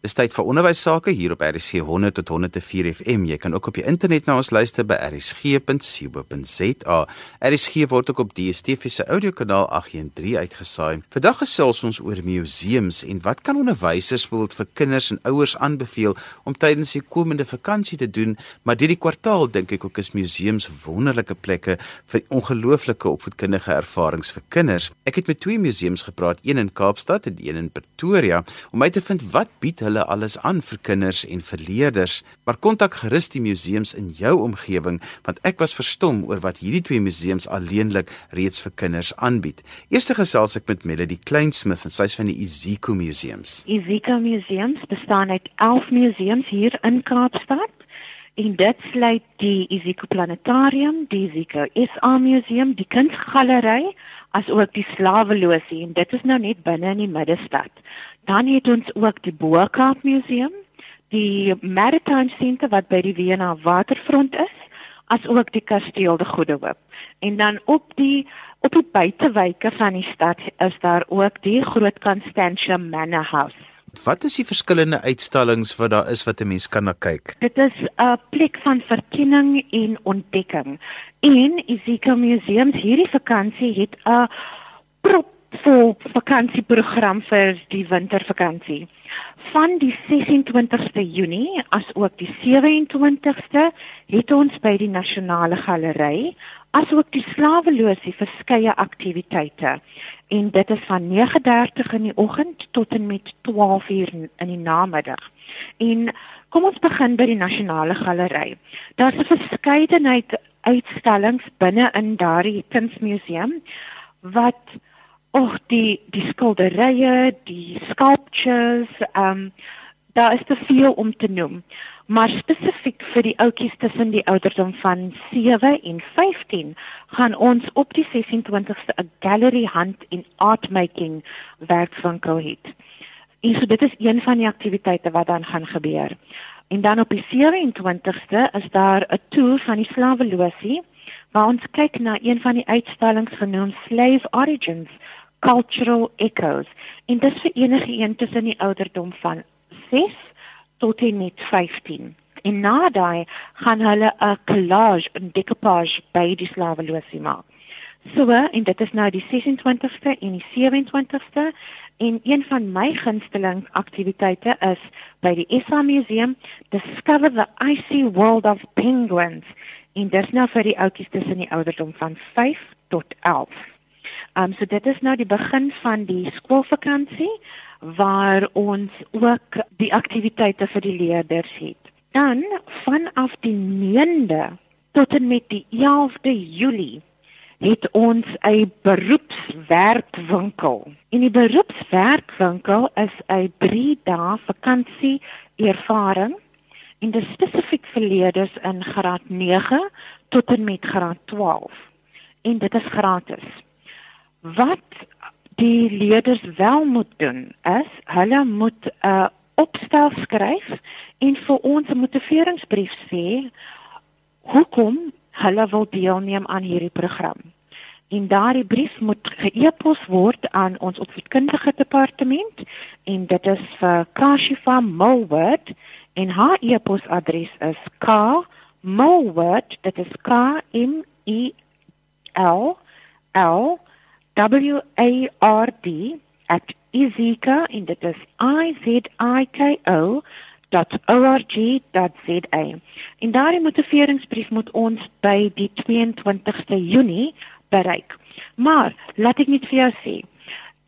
Dis tyd vir onderwys sake hier op RC 100 tot 104 FM. Jy kan ook op die internet na ons luister by rsg.co.za. RSG word ook op DStv se audiokanaal 813 uitgesaai. Vandag gesels ons oor museums en wat kan onderwysers bijvoorbeeld vir kinders en ouers aanbeveel om tydens die komende vakansie te doen, maar hierdie kwartaal dink ek ook is museums wonderlike plekke vir ongelooflike opvoedkundige ervarings vir kinders. Ek het met twee museums gepraat, een in Kaapstad en een in Pretoria, om uit te vind wat bied hulle alles aan vir kinders en vir leerders. Maar kontak gerus die museums in jou omgewing want ek was verstom oor wat hierdie twee museums alleenlik reeds vir kinders aanbied. Eerste gesels ek met Melody Kleinsmith en sy's van die Iziko Museums. Iziko Museums bestaan uit 11 museums hier in Kaapstad. En dit sluit die Iziko Planetarium, die Iziko SA Museum, die Kunsgalery, as ook die Slaweloosie en dit is nou net binne in die middestad. Dan het ons ook die Boerkaap Museum, die Maritime Centre wat by die Vienna waterfront is, as ook die Kasteel de Goede Hoop. En dan op die op die buitewyke van die stad is daar ook die Groot Constantia Manor House. Wat is die verskillende uitstallings wat daar is wat 'n mens kan na kyk? Dit is 'n plek van verkenning en ontdekking. En Isika Museums hierdie vakansie het 'n prop vol vakansieprogram vir die wintervakansie. Van die 26ste Junie as ook die 27ste het ons by die Nasionale Galery asook die Slaweloosie verskeie aktiwiteite. En dit is van 9:30 in die oggend tot en met 12:00 in die namiddag. En kom ons begin by die Nasionale Galery. Daar's 'n verskeidenheid uitstallings binne in daardie kunsmuseum wat Och die die skilderye, die sculptures, ehm um, daar is te veel om te noem. Maar spesifiek vir die ouetjies tussen die ouderdom van 7 en 15 gaan ons op die 26ste 'n gallery hand in art making werkswinkel hê. En so dit is een van die aktiwiteite wat dan gaan gebeur. En dan op die 27ste is daar 'n toer van die slaweloosie waar ons kyk na een van die uitstallings genoem Slave Origins cultural echoes. En dit vir enige een tussen die ouderdom van 6 tot en met 15 en na daai gaan hulle 'n collage 'n decoupage by die slaweloosie maak. So en dit is nou die 26ste en die 27ste en een van my gunsteling aktiwiteite is by die SA museum discover the icy world of penguins. En dit is nou vir die oudjies tussen die ouderdom van 5 tot 11 Um so dit is nou die begin van die skoolvakansie waar ons ook die aktiwiteite vir die leerders het. Dan vanaf die 9de tot en met die 11de Julie het ons 'n beroepswerkwinkel. En die beroepswerkwinkel is 'n 3 dae vakansie ervaring en dit spesifiek vir leerders in graad 9 tot en met graad 12. En dit is gratis. Wat die leerders wel moet doen is hulle moet 'n uh, opstel skryf en vir ons 'n motiveringsbrief sê hoekom hulle wil deelneem aan hierdie program. En daardie brief moet ge-e-pos word aan ons opvoedkundige departement en dit is vir Kashifa Mulword en haar e-posadres is k.mulword dit is k m e l l W A R D at izika en dit is i z i k o .org.za. En daardie motiveringsbrief moet ons by die 22ste Junie bereik. Maar laat ek net vir jou sê,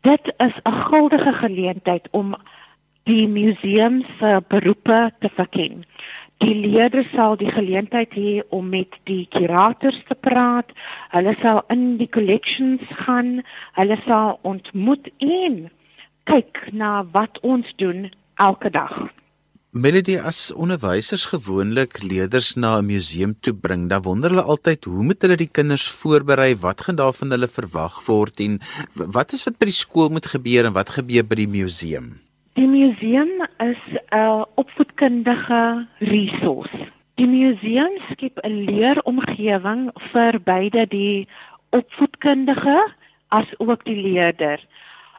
dit is 'n guldige geleentheid om die museum se beroepe te verken. Die leerders sal die geleentheid hê om met die kurators te praat. Hulle sal in die collections gaan. Hulle sal ontmoet en kyk na wat ons doen elke dag. Melody as onderwysers gewoonlik leerders na 'n museum toe bring, dan wonder hulle altyd hoe moet hulle die kinders voorberei? Wat gaan daar van hulle verwag word en wat is wat by die skool moet gebeur en wat gebeur by die museum? Die museum is 'n opvoedkundige resource. Die museum skep 'n leeromgewing vir beide die opvoedkundige as ook die leerder.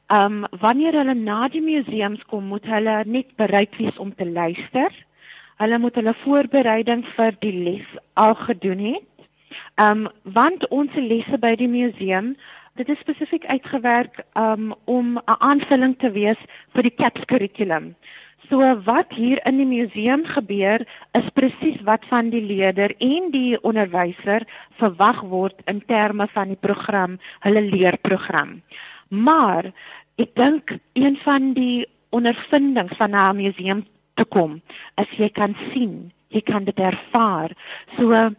Um wanneer hulle na die museums kom, moet hulle net bereid wees om te luister. Hulle moet hulle voorbereiding vir die les al gedoen het. Um want ons lesse by die museum, dit is spesifiek uitgewerk um om 'n aanvulling te wees vir die CAPS kurrikulum. So wat hier in die museum gebeur is presies wat van die leerder en die onderwyser verwag word in terme van die program, hulle leerprogram. Maar ek dink een van die ondervindings van 'n museum te kom, as jy kan sien, jy kan dit ervaar. So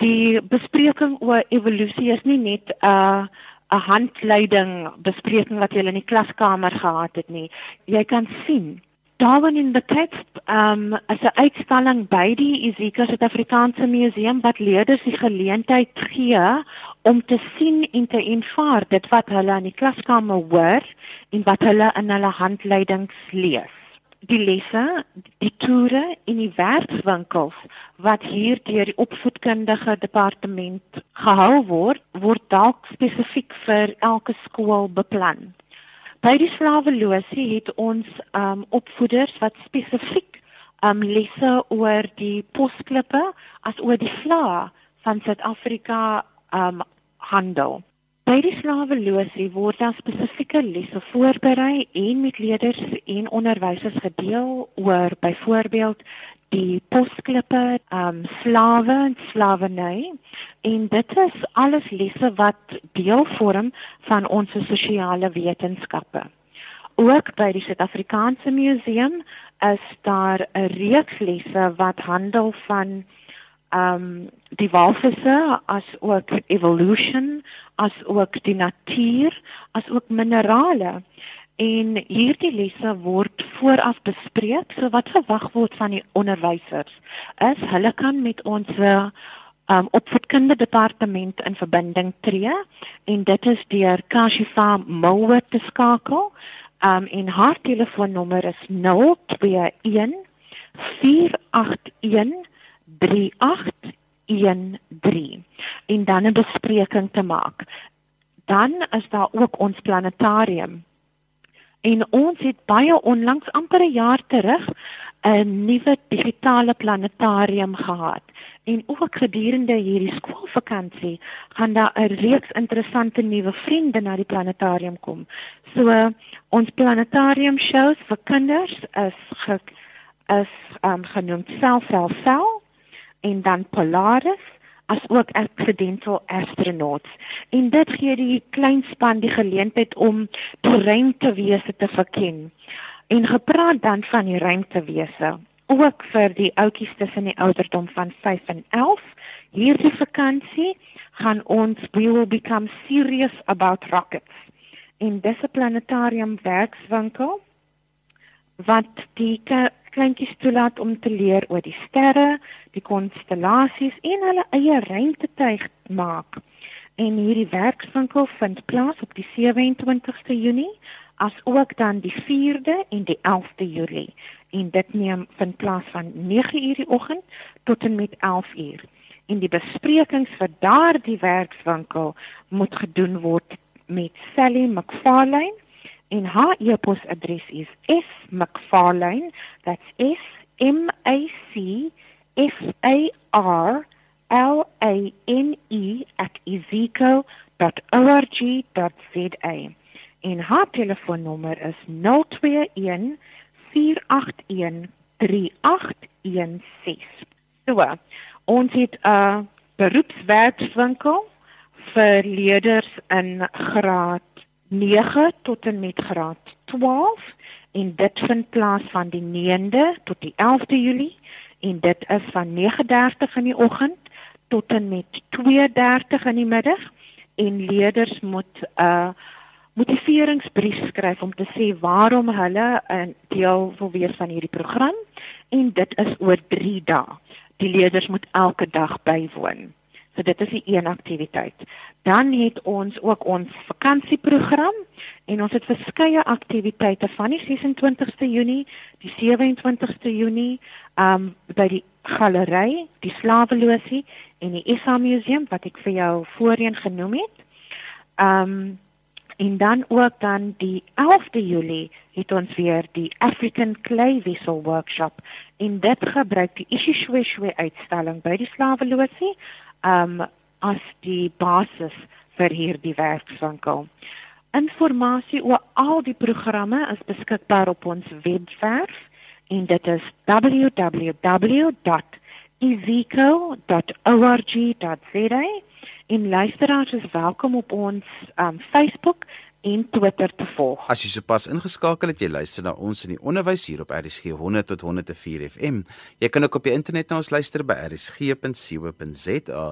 die bespreking oor evolusie is nie net 'n uh, 'n handleiding bespreking wat jy in die klaskamer gehad het nie. Jy kan sien Darwin in the text um as 'n uitstalling by die Izika Suid-Afrikaanse Museum wat leerders die geleentheid gee om te sien en te ervaar dit wat hulle in die klaskamer hoor en wat hulle in hulle handleidings lees. Die lesse, die toere en die werkswinkels wat hier deur die opvoedkundige departement gehou word, word dalk spesifiek vir elke skool beplan. By die slawelosie het ons um opvoeders wat spesifiek um lesse oor die posklippe as oor die vla van Suid-Afrika um handel. By die slawelosie word daar spesifieke lesse voorberei en met leerders en onderwysers gedeel oor byvoorbeeld die posklippe, um slawe en slawerny en dit is alles lesse wat deel vorm van ons sosiale wetenskappe. Ook by die Suid-Afrikaanse Museum is daar 'n reeks lesse wat handel van um die walvisse as ook evolution as ook die natuur as ook minerale. En hierdie lesse word vooraf bespreek. So wat verwag word van die onderwysers is hulle kan met ons um, opvoedkundige departement in verbinding tree en dit is deur Kashifa Mower te skakel. Um, en haar telefoonnommer is 021 481 3813 en dan 'n bespreking te maak dan is daar ook ons planetarium En ons het baie onlangs amper 'n jaar terug 'n nuwe digitale planetarium gehad. En ook gedurende hierdie skoolvakansie gaan daar 'n reeks interessante nuwe vriende na die planetarium kom. So ons planetarium shows vir kinders is ge, is um, genoem Self-Self-Self en dan Polaris as ook accidental astronauts. En dit gee die klein span die geleentheid om die ruimtewese te verken. En gepraat dan van die ruimtewese, ook vir die ouetjies tussen die ouderdom van 5 en 11. Hierdie vakansie gaan ons we will become serious about rockets. In disse planetarium werkswinkel wat die kleintjies toelaat om te leer oor die sterre, die konstellasies en hulle eie ruimtetuig maak. En hierdie werkswinkel vind plaas op die 27ste Junie as ook dan die 4de en die 11de Julie. En dit neem vind plaas van 9:00 die oggend tot en met 11:00. En die besprekings vir daardie werkswinkel moet gedoen word met Sally McFarlane en haar e-posadres is smcfarlane that's s m a c f a r l a n e @ezeco.org.za en haar telefoonnommer is 021 481 3816 so ons het 'n beroepswerkswinkel vir leerders in graad 9 tot en met graad 12 en dit vind plaas van die 9de tot die 11de Julie en dit is van 9:30 in die oggend tot en met 2:30 in die middag en leerders moet 'n uh, motiveringsbrief skryf om te sê waarom hulle 'n deel wil wees van hierdie program en dit is oor 3 dae. Die leerders moet elke dag bywoon. So dit is die een aktiwiteit. Dan het ons ook ons vakansieprogram en ons het verskeie aktiwiteite van die 26ste Junie, die 27ste Junie, um by die galery, die Slawelosie en die SA Museum wat ek vir jou voorheen genoem het. Um En dan ook dan die 11de Julie het ons weer die African Clay Vessel Workshop en dit gebruik die Ishishweshwe uitstalling by die Slawelosie um as die basis vir hierdie werkswinkel. Informasie oor al die programme is beskikbaar op ons webwerf en dit is www.ezeco.org.za en luisteraars is welkom op ons um, Facebook en Twitter te volg. As jy sopas ingeskakel het, jy luister na ons in die onderwys hier op RSG 100 tot 104 FM. Jy kan ook op die internet na ons luister by rsg.co.za.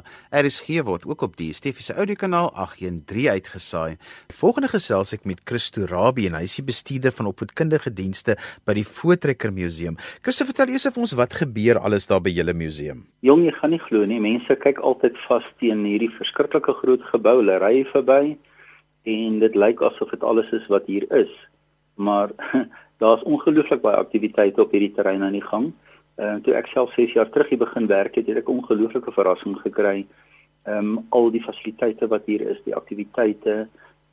RSG word ook op die Stefiese audiokanaal 813 uitgesaai. Volgende gesels ek met Christo Rabie en hy is die bestuurder van opvoedkundige dienste by die Voortrekker Museum. Christo, vertel eers of ons wat gebeur alles daar by julle museum. Jong, jy gaan nie glo nie. Mense kyk altyd vas teen hierdie verskriklike groot gebou, hulle ry verby en dit lyk asof dit alles is wat hier is. Maar daar's ongelooflik baie aktiwiteite op hierdie terrein aan die gang. Ehm uh, toe ek self 6 jaar terug hier begin werk het, het ek 'n ongelooflike verrassing gekry. Ehm um, al die fasiliteite wat hier is, die aktiwiteite,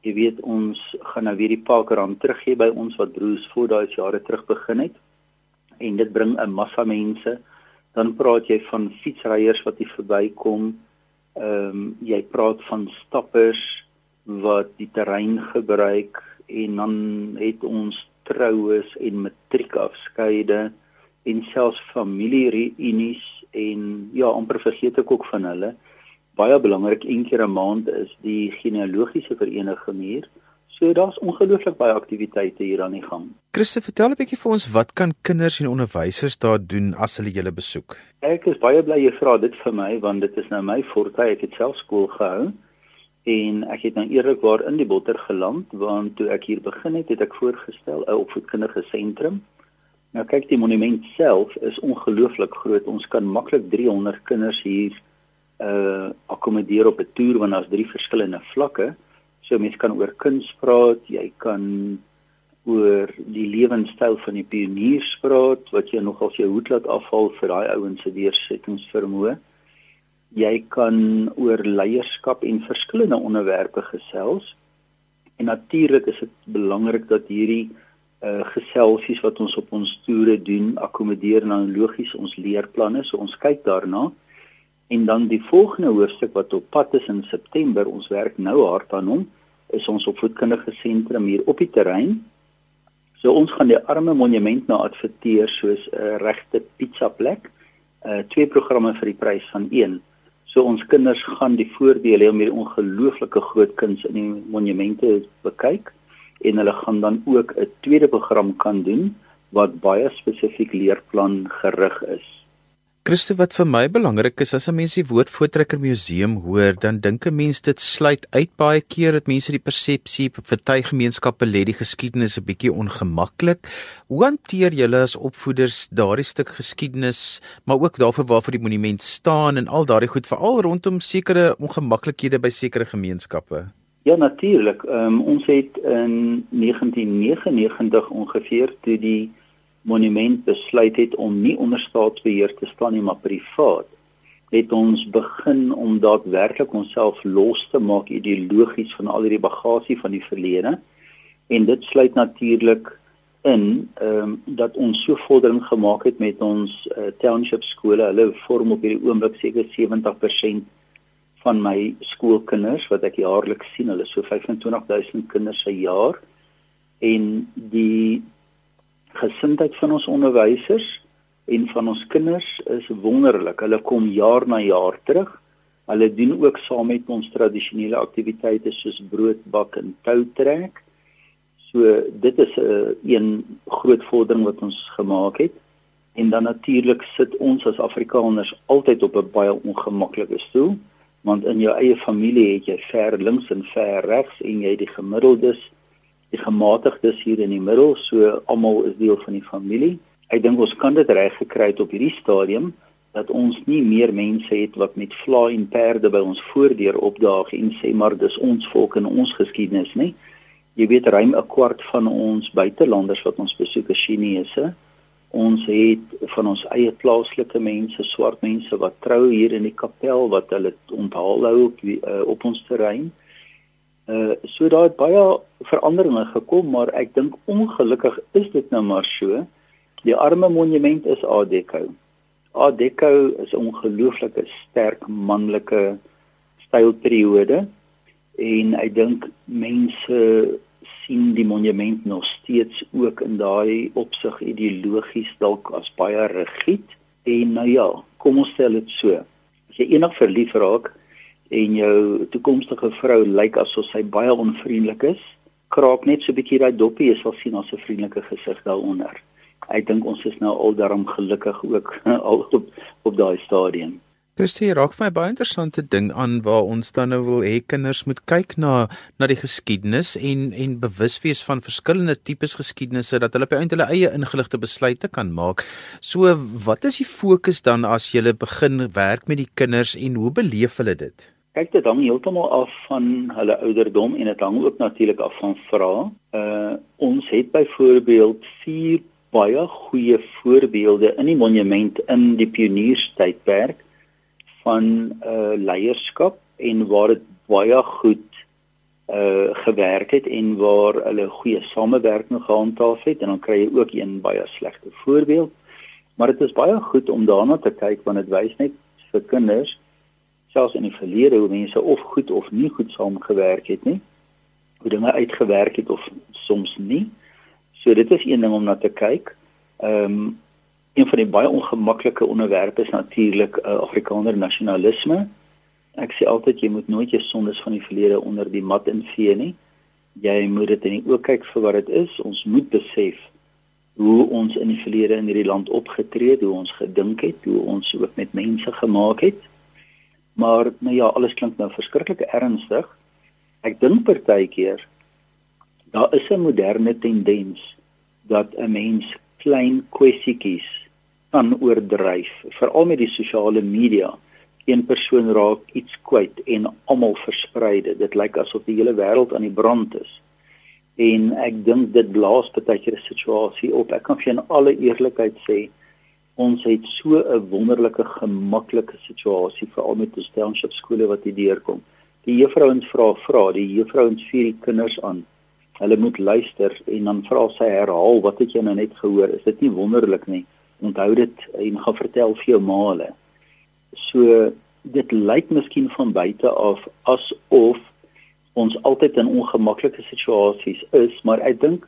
jy weet ons gaan nou weer die parkrand teruggee by ons wat broers voor daai jare terug begin het. En dit bring 'n massa mense. Dan praat jy van fietsryers wat hier verbykom. Ehm um, jy praat van stappers, wat die terrein gebruik en dan het ons troues en matriekafskeide en selfs familiereunies en ja amper vergeet ek ook van hulle. Baie belangrik een keer 'n maand is die genealogiese vereniging hier. So daar's ongelooflik baie aktiwiteite hier aan die gang. Christo vertel 'n bietjie vir ons wat kan kinders en onderwysers daar doen as hulle julle besoek? Ek is baie bly jy vra dit vir my want dit is nou my forte. Ek het self skool gehou en ek het nou eerlikwaar in die botter geland want toe ek hier begin het het ek voorgestel 'n opvoedkundige sentrum. Nou kyk die monument self is ongelooflik groot. Ons kan maklik 300 kinders hier uh akkommodeer op 'n toer want daar's drie verskillende vlakke. So mense kan oor kuns praat, jy kan oor die lewenstyl van die pioniers praat wat jy nogal jou hoed laat afval vir daai ouens se deursettingsvermoë jy kan oor leierskap en verskillende onderwerpe gesels. En natuurlik is dit belangrik dat hierdie uh geselsies wat ons op ons toere doen akkommodeer na logies ons leerplanne. So ons kyk daarna. En dan die volgende hoofstuk wat op pad is in September, ons werk nou hard aan hom, is ons opvoedkundige sentrum hier op die terrein. So ons gaan die arme monument nou adverteer soos 'n uh, regte pizza plek. Uh twee programme vir die prys van een. So ons kinders gaan die voordele hê om hierdie ongelooflike groot kuns in die monumente bekyk en hulle gaan dan ook 'n tweede program kan doen wat baie spesifiek leerplan gerig is. Christo wat vir my belangrik is as 'n mens die woord Voortrekker Museum hoor, dan dink 'n mens dit sluit uit baie keer dat mense die persepsie vir tye gemeenskappe lê die geskiedenis 'n bietjie ongemaklik. Hoe hanteer julle as opvoeders daardie stuk geskiedenis, maar ook daarvoor waarvoor die monument staan en al daardie goed veral rondom sekere ongemaklikhede by sekere gemeenskappe? Ja natuurlik. Um, ons het in 1999 ongeveer toe die monument besluit het om nie onder staatsbeheer te staan nie maar privaat het ons begin om daadwerklik onsself los te maak ideologies van al hierdie bagasie van die verlede. En dit sluit natuurlik in ehm um, dat ons so vordering gemaak het met ons uh, township skole. Hulle vorm op hierdie oomblik seker 70% van my skoolkinders wat ek jaarliks sien. Hulle so 25000 kinders per jaar. En die gesindheid van ons onderwysers en van ons kinders is wonderlik. Hulle kom jaar na jaar terug. Hulle doen ook saam met ons tradisionele aktiwiteite soos broodbak en toutrek. So dit is 'n uh, een groot vordering wat ons gemaak het. En dan natuurlik sit ons as Afrikaners altyd op 'n baie ongemaklike stoel, want in jou eie familie het jy ver links en ver regs en jy die gemiddeldes die gematigdes hier in die middel, so almal is deel van die familie. Ek dink ons kan dit reg gekry het op hierdie stadium dat ons nie meer mense het wat met vlaai en perde by ons voordeur opdaag en sê maar dis ons volk en ons geskiedenis nie. Jy weet ruim 'n kwart van ons buitelanders wat ons besoek is Chinese. Ons het van ons eie plaaslike mense, swart mense wat trou hier in die kapel wat hulle onthaal hou op, uh, op ons terrein Uh so daar het baie veranderinge gekom, maar ek dink ongelukkig is dit nou maar so. Die arme monument is Art Deco. Art Deco is 'n ongelooflike sterk manlike stylperiode en ek dink mense sien die monument nog steeds ook in daai opsig ideologies dalk as baie rigied en nou ja, kom ons stel dit so. As jy eendag verlief raak, en jou toekomstige vrou lyk asof sy baie onvriendelik is, kraak net so 'n bietjie daai doppie, jy sal sien as 'n vriendelike gesig daaronder. Ek dink ons is nou al daarom gelukkig ook al op op daai stadium. Christie raak vir my baie interessante ding aan waar ons dan nou wil hê kinders moet kyk na na die geskiedenis en en bewus wees van verskillende tipes geskiedenisse dat hulle op hulle eie ingeligte besluite kan maak. So wat is die fokus dan as jy begin werk met die kinders en hoe beleef hulle dit? Kyk dit hang heeltemal af van hulle ouderdom en dit hang ook natuurlik af van vrae. Uh ons het byvoorbeeld vier baie goeie voorbeelde in die monument in die pionierstydperk van uh leierskap en waar dit baie goed uh gewerk het en waar hulle goeie samewerking gehandhaaf het en dan kry jy ook een baie slegte voorbeeld. Maar dit is baie goed om daarna te kyk want dit wys net vir kinders selfs in die verlede hoe mense of goed of nie goed saamgewerk het nie. Hoe dinge uitgewerk het of soms nie. So dit is een ding om na te kyk. Ehm um, een van die baie ongemaklike onderwerpe is natuurlik uh, Afrikaner nasionalisme. Ek sê altyd jy moet nooit jou sondes van die verlede onder die mat invee nie. Jy moet dit in die oë kyk vir wat dit is. Ons moet besef hoe ons in die verlede in hierdie land opgetree het, hoe ons gedink het, hoe ons ook met mense gemaak het. Maar nou ja, alles klink nou verskriklik ernstig. Ek dink partykeer daar is 'n moderne tendens dat 'n mens klein kwessietjies kan oordryf, veral met die sosiale media. Een persoon raak iets kwyt en almal versprei dit. Dit lyk asof die hele wêreld aan die brand is. En ek dink dit blaas baie keer 'n situasie op. Ek kan vir in alle eerlikheid sê ons het so 'n wonderlike gemaklike situasie veral met die township skole wat hier deurkom. Die juffrouens vra vra, die juffrouens vier die kinders aan. Hulle moet luister en dan vra sy herhaal, wat het jy nou net gehoor? Is dit nie wonderlik nie? Onthou dit en gaan vertel vir jou maale. So dit lyk miskien van buite af asof ons altyd in ongemaklike situasies is, maar ek dink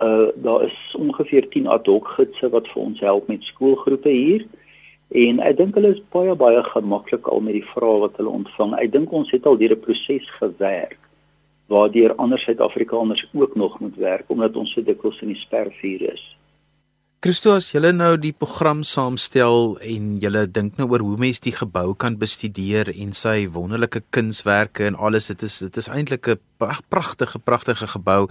uh daar is ongeveer 10 ad hoc gidse wat vir ons help met skoolgroepe hier. En ek dink hulle is baie baie gemaklik al met die vrae wat hulle ontvang. Ek dink ons het al deur 'n proses gewerk waardeur ander Suid-Afrikaners ook nog moet werk omdat ons so dikwels in die spervuur is. Christo as julle nou die program saamstel en julle dink nou oor hoe mens die gebou kan bestudeer en sy wonderlike kunswerke en alles dit is dit is eintlik 'n pragtige pragtige gebou.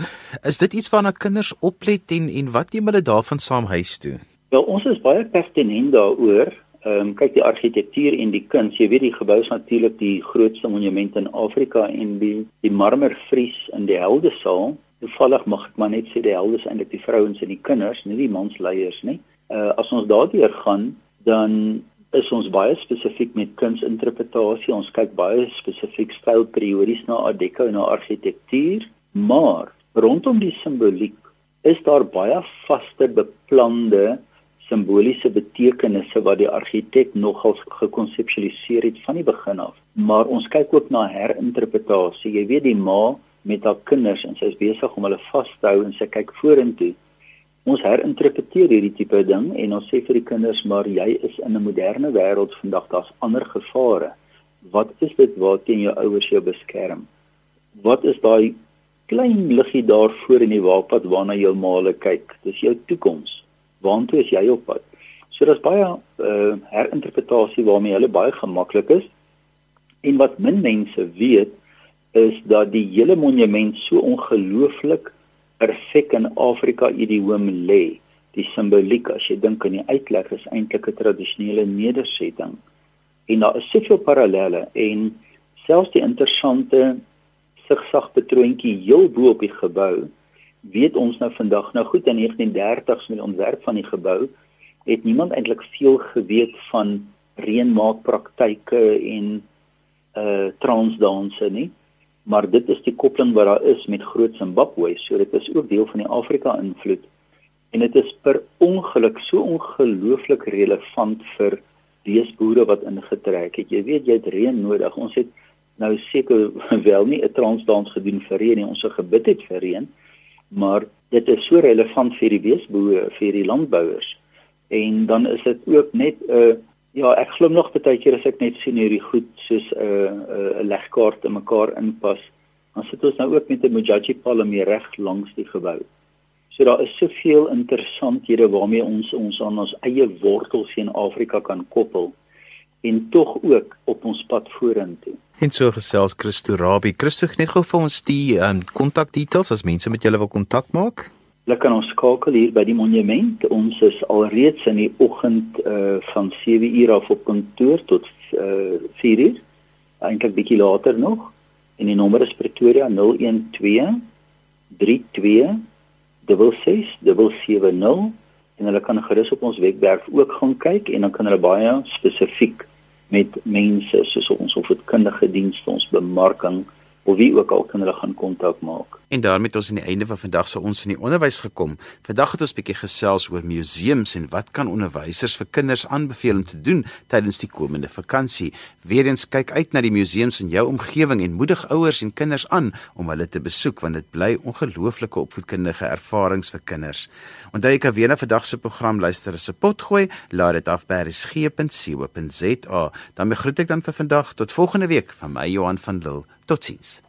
Is dit iets waarna kinders oplet en en wat neem hulle daarvan saam huis toe? Wel ons is baie pertinent daaroor. Ehm um, kyk die argitektuur en die kuns. Jy weet die gebou is natuurlik die grootste monument in Afrika en die die marmerfries in die Heldesaal toevallig mag ek maar net sê die helde is eintlik die vrouens en die kinders, nie die mansleiers nie. Uh as ons daardeur gaan, dan is ons baie spesifiek met kunsinterpretasie. Ons kyk baie spesifiek stylperiodies na Art Deco en na argitektuur, maar rondom die simboliek is daar baie vaste beplande simboliese betekenisse wat die argitek nogal gekonseptualiseer het van die begin af. Maar ons kyk ook na herinterpretasie. Jy weet die ma met haar kinders en sy is besig om hulle vas te hou en sy kyk vorentoe. Ons herinterpreteer hierdie tipe ding en ons sê vir die kinders maar jy is in 'n moderne wêreld vandag daar's ander gevare. Wat is dit waarteen jou ouers jou beskerm? Wat is daai klein liggie daar voor in die waakpad waarna jou maale kyk? Dis jou toekoms. Waartoe is jy op pad? So daar's baie uh, herinterpretasie waarmee hulle baie gemaklik is. En wat min mense weet is dat die hele monument so ongelooflik perfek in Afrika idioom lê. Die simboliek as jy dink aan die uitleg is eintlik 'n tradisionele nedersetting. En daar is soveel parallelle en selfs die interessante sigsag patroontjie heel bo op die gebou weet ons nou vandag nou goed in 1930s met die ontwerp van die gebou het niemand eintlik veel geweet van reënmaakpraktyke en uh transdanse nie maar dit is die koppeling wat daar is met Groot Zimbabwe. So dit is ook deel van die Afrika invloed. En dit is per ongeluk so ongelooflik relevant vir beesboere wat ingetrek het. Jy weet jy het reën nodig. Ons het nou seker wel nie 'n transdans gedoen vir reën nie. Ons het gebid het vir reën. Maar dit is so relevant vir die beesboere, vir die landbouers. En dan is dit ook net 'n uh, ja, ek glo nog baie keer as ek net sien hierdie goed soos 'n uh, 'n uh, legkaart in mekaar inpas. Dan sit ons nou ook met 'n Mujaji Palme reg langs die gebou. So daar is soveel interessanthede waarmee ons ons aan ons eie wortels in Afrika kan koppel en tog ook op ons pad vorentoe. En so gesels Christo Rabie. Christo, net gou vir ons die um, kontakdetails as mense met julle wil kontak maak. Hulle kan ons skakel hier by die monument. Ons is alreeds in die oggend uh van 7:00 af op kantoor tot uh 4:00. Eintlik bietjie later nog. En die nommer is Pretoria 012 32 6670 en hulle kan gerus op ons webwerf ook gaan kyk en dan kan hulle baie spesifiek met mense soos ons opvoedkundige dienste, ons bemarking of wie ook al kan hulle gaan kontak maak. En daarmee het ons aan die einde van vandag se ons in die onderwys gekom. Vandag het ons 'n bietjie gesels oor museums en wat kan onderwysers vir kinders aanbeveel om te doen tydens die komende vakansie. Weereens kyk uit na die museums in jou omgewing en moedig ouers en kinders aan om hulle te besoek want dit bly ongelooflike opvoedkundige ervarings vir kinders. Onthou jy kan weer na vandag se program luister as 'n potgooi, laat dit af by resgep.co.za. Dan groet ek dan vir vandag tot volgende week van my Johan van Lille. Totsiens.